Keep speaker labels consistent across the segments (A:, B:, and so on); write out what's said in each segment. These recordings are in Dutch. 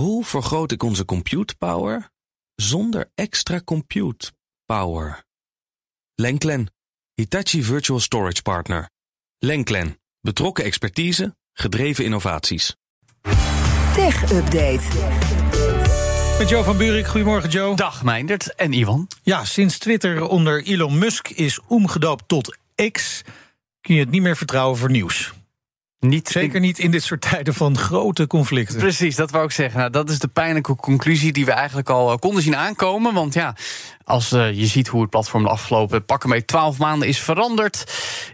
A: Hoe vergroot ik onze compute power zonder extra compute power? Lenklen, Hitachi Virtual Storage Partner. Lenklen, betrokken expertise, gedreven innovaties.
B: Tech Update.
C: Met Joe van Buurik. Goedemorgen, Joe.
D: Dag Meindert en Ivan.
C: Ja, sinds Twitter onder Elon Musk is omgedoopt tot X... kun je het niet meer vertrouwen voor nieuws.
D: Niet
C: Zeker niet in dit soort tijden van grote conflicten.
D: Precies, dat wou ik zeggen. Nou, dat is de pijnlijke conclusie die we eigenlijk al eh, konden zien aankomen. Want ja, als uh, je ziet hoe het platform de afgelopen pakken mee 12 maanden is veranderd,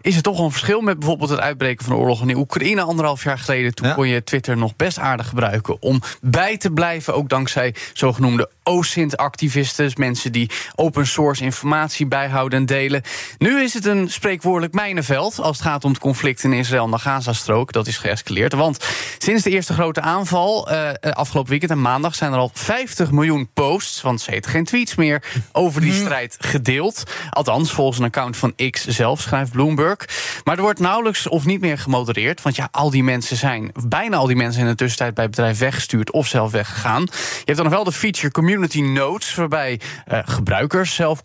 D: is er toch een verschil met bijvoorbeeld het uitbreken van de oorlog in Oekraïne anderhalf jaar geleden. Toen
C: Ja.
D: kon je Twitter nog best aardig gebruiken om bij te blijven, ook dankzij zogenoemde OSINT-activisten, dus mensen die open source informatie bijhouden en delen. Nu is het een spreekwoordelijk mijnenveld als het gaat om het conflict in Israël en de Gazastrook. Dat is geëscaleerd. Want sinds de eerste grote aanval eh, afgelopen weekend en maandag zijn er al 50 miljoen posts, want ze heet geen tweets meer, over die strijd gedeeld. Althans, volgens een account van X zelf, schrijft Bloomberg. Maar er wordt nauwelijks of niet meer gemodereerd. Want ja, al die mensen zijn, bijna al die mensen in de tussentijd bij het bedrijf weggestuurd of zelf weggegaan. Je hebt dan nog wel de feature Community Notes, waarbij eh, gebruikers zelf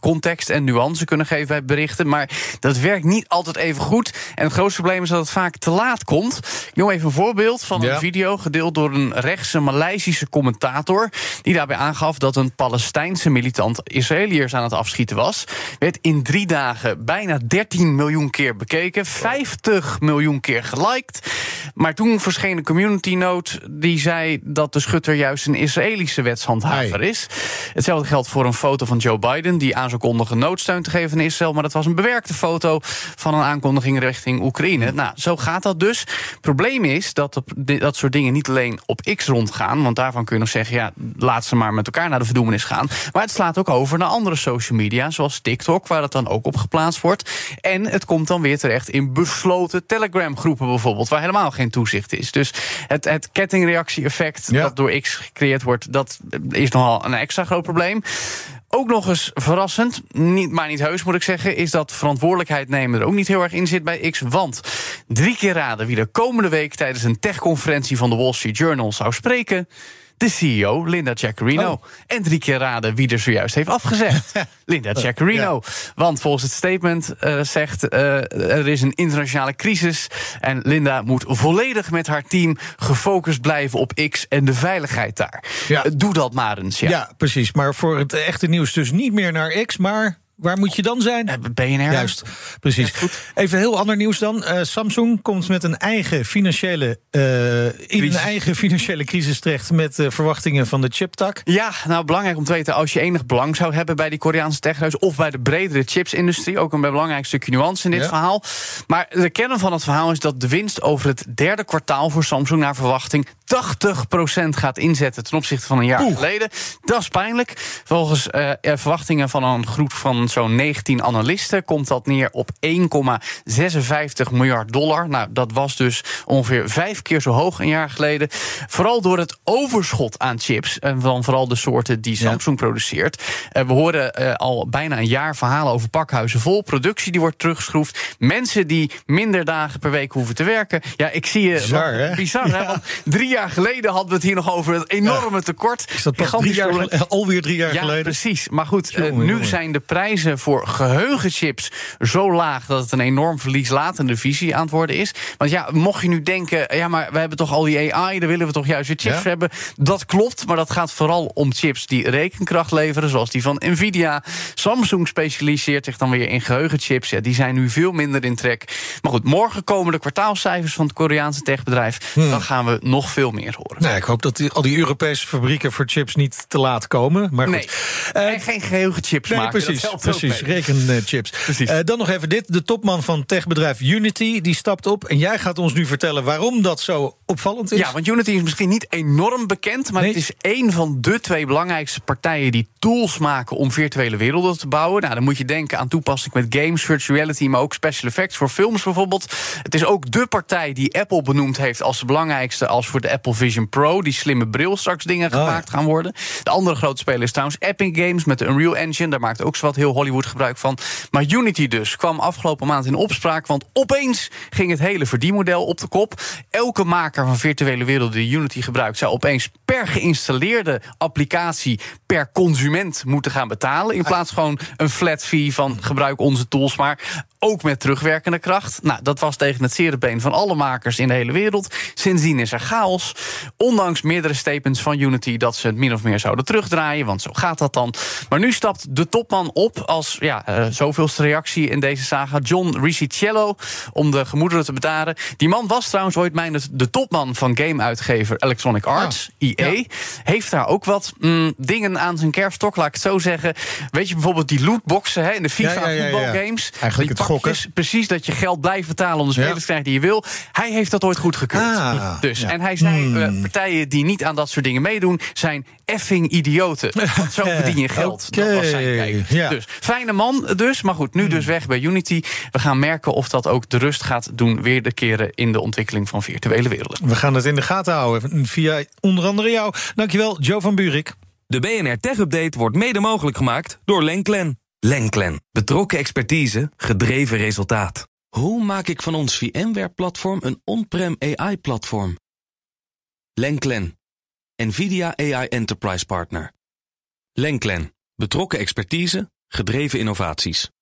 D: context en nuance kunnen geven bij berichten. Maar dat werkt niet altijd even goed. En het grootste probleem is dat het vaak te laat komt. Ik noem even een voorbeeld van
C: Ja.
D: een video gedeeld door een rechtse Maleisische commentator. Die daarbij aangaf dat een Palestijnse militant Israëliërs aan het afschieten was. Werd in drie dagen bijna 13 miljoen keer bekeken. 50 miljoen keer geliked. Maar toen verscheen een community note die zei dat de schutter juist een Israëlische wetshandhaver is. Hetzelfde geldt voor een foto van Joe Biden die aan zou kondigen noodsteun te geven aan Israël. Maar dat was een bewerkte foto van een aankondiging richting Oekraïne. Nou, zo gaat dat dus. Probleem is dat dat soort dingen niet alleen op X rondgaan. Want daarvan kun je nog zeggen, ja, laat ze maar met elkaar naar de verdoemenis gaan. Maar het slaat ook over naar andere social media, zoals TikTok, waar het dan ook op geplaatst wordt. En het komt dan weer terecht in besloten Telegram-groepen bijvoorbeeld, waar helemaal geen toezicht is. Dus het, het kettingreactie-effect
C: Ja.
D: dat door X gecreëerd wordt, dat is nogal een extra groot probleem. Ook nog eens verrassend, niet, maar niet heus moet ik zeggen, is dat verantwoordelijkheid nemen er ook niet heel erg in zit bij X. Want drie keer raden wie er komende week tijdens een techconferentie van de Wall Street Journal zou spreken. De CEO, Linda Jaccarino.
C: Oh.
D: En drie keer raden wie er zojuist heeft afgezegd. Linda Jaccarino. Want volgens het statement eh, zegt uh, er is een internationale crisis. En Linda moet volledig met haar team gefocust blijven op X en de veiligheid daar.
C: Ja.
D: Uh, Doe dat maar eens. Ja.
C: Ja. precies. Maar voor het echte nieuws dus niet meer naar X, maar waar moet je dan zijn?
D: Uh, BNR.
C: Juist, precies. Even heel ander nieuws dan. Uh, Samsung komt met een eigen financiële, uh, in een eigen financiële crisis terecht met verwachtingen van de chiptak.
D: Ja, nou belangrijk om te weten, als je enig belang zou hebben bij die Koreaanse techhuis of bij de bredere chipsindustrie, ook een belangrijk stukje nuance in dit
C: Ja.
D: verhaal. Maar de kern van het verhaal is dat de winst over het derde kwartaal voor Samsung naar verwachting 80% gaat inzetten ten opzichte van een jaar
C: Oeh.
D: geleden. Dat is pijnlijk. Volgens uh, verwachtingen van een groep van zo'n 19 analisten komt dat neer op 1,56 miljard dollar. Nou, dat was dus ongeveer vijf keer zo hoog een jaar geleden. Vooral door het overschot aan chips. En dan vooral de soorten die Samsung ja. produceert. Uh, we horen uh, al bijna een jaar verhalen over pakhuizen vol. Productie die wordt teruggeschroefd. Mensen die minder dagen per week hoeven te werken. Ja, ik zie je.
C: Bizar, hè?
D: Bizar, ja. hè? Want drie jaar geleden hadden we het hier nog over het enorme tekort.
C: Is dat pas drie jaar? Alweer drie jaar
D: ja,
C: geleden?
D: precies. Maar goed, jongen, nu jongen. zijn de prijzen voor geheugenchips zo laag dat het een enorm verlieslatende visie aan het worden is. Want ja, mocht je nu denken, ja, maar we hebben toch al die AI, daar willen we toch juist weer chips ja? hebben. Dat klopt, maar dat gaat vooral om chips die rekenkracht leveren, zoals die van Nvidia. Samsung specialiseert zich dan weer in geheugenchips. Ja, die zijn nu veel minder in trek. Maar goed, morgen komen de kwartaalcijfers van het Koreaanse techbedrijf. Hmm. Dan gaan we nog veel meer horen.
C: Nou, ik hoop dat die, al die Europese fabrieken voor chips niet te laat komen. Maar goed.
D: Nee, uh, en geen geheugenchips
C: nee,
D: maken.
C: Precies, precies. rekenchips. Precies. Uh, dan nog even dit. De topman van techbedrijf Unity, die stapt op. En jij gaat ons nu vertellen waarom dat zo opvallend is.
D: Ja, want Unity is misschien niet enorm bekend... maar nee. het is één van de twee belangrijkste partijen... die tools maken om virtuele werelden te bouwen. Nou, dan moet je denken aan toepassing met games, virtual reality... maar ook special effects voor films bijvoorbeeld. Het is ook de partij die Apple benoemd heeft... als de belangrijkste als voor de Apple Vision Pro... die slimme bril straks dingen oh, gemaakt ja. gaan worden. De andere grote speler is trouwens Epic Games met de Unreal Engine. Daar maakt ook zowat heel Hollywood gebruik van. Maar Unity dus kwam afgelopen maand in opspraak. Want opeens ging het hele verdienmodel op de kop. Elke maker van virtuele werelden die Unity gebruikt, zou opeens per geïnstalleerde applicatie per consument moeten gaan betalen. In plaats gewoon een flat fee van gebruik onze tools, maar ook met terugwerkende kracht. Nou, dat was tegen het zere been van alle makers in de hele wereld. Sindsdien is er chaos. Ondanks meerdere statements van Unity dat ze het min of meer zouden terugdraaien, want zo gaat dat dan. Maar nu stapt de topman op als ja, uh, zoveelste reactie in deze saga, John Riccicello, om de gemoederen te bedaren. Die man was trouwens ooit mijn de topman van gameuitgever Electronic Arts, EA. Ja. Heeft daar ook wat mm, dingen aan zijn kerfstok, laat ik het zo zeggen. Weet je bijvoorbeeld die lootboxen hè, in de FIFA
C: Ja. Eigenlijk
D: die
C: het gokken.
D: Precies, dat je geld blijft betalen om de spelers te krijgen die je wil. Hij heeft dat ooit goedgekeurd.
C: Ah,
D: dus. En hij zei,
C: Hmm.
D: eh, partijen die niet aan dat soort dingen meedoen... zijn effing idioten. Want zo verdien je geld. Dat was zijn kijk.
C: ja.
D: Dus, fijne man dus. Maar goed, nu dus weg bij Unity. We gaan merken of dat ook de rust gaat doen... weer de keren in de ontwikkeling van virtuele werelden.
C: We gaan het in de gaten houden via onder andere jou. Dankjewel, Joe van Buurik.
A: De BNR Tech Update wordt mede mogelijk gemaakt door Lenklen. Lenklen. Betrokken expertise, gedreven resultaat. Hoe maak ik van ons VMware-platform een on-prem AI-platform? Lenklen. NVIDIA AI Enterprise Partner. Lenklen. Betrokken expertise, gedreven innovaties.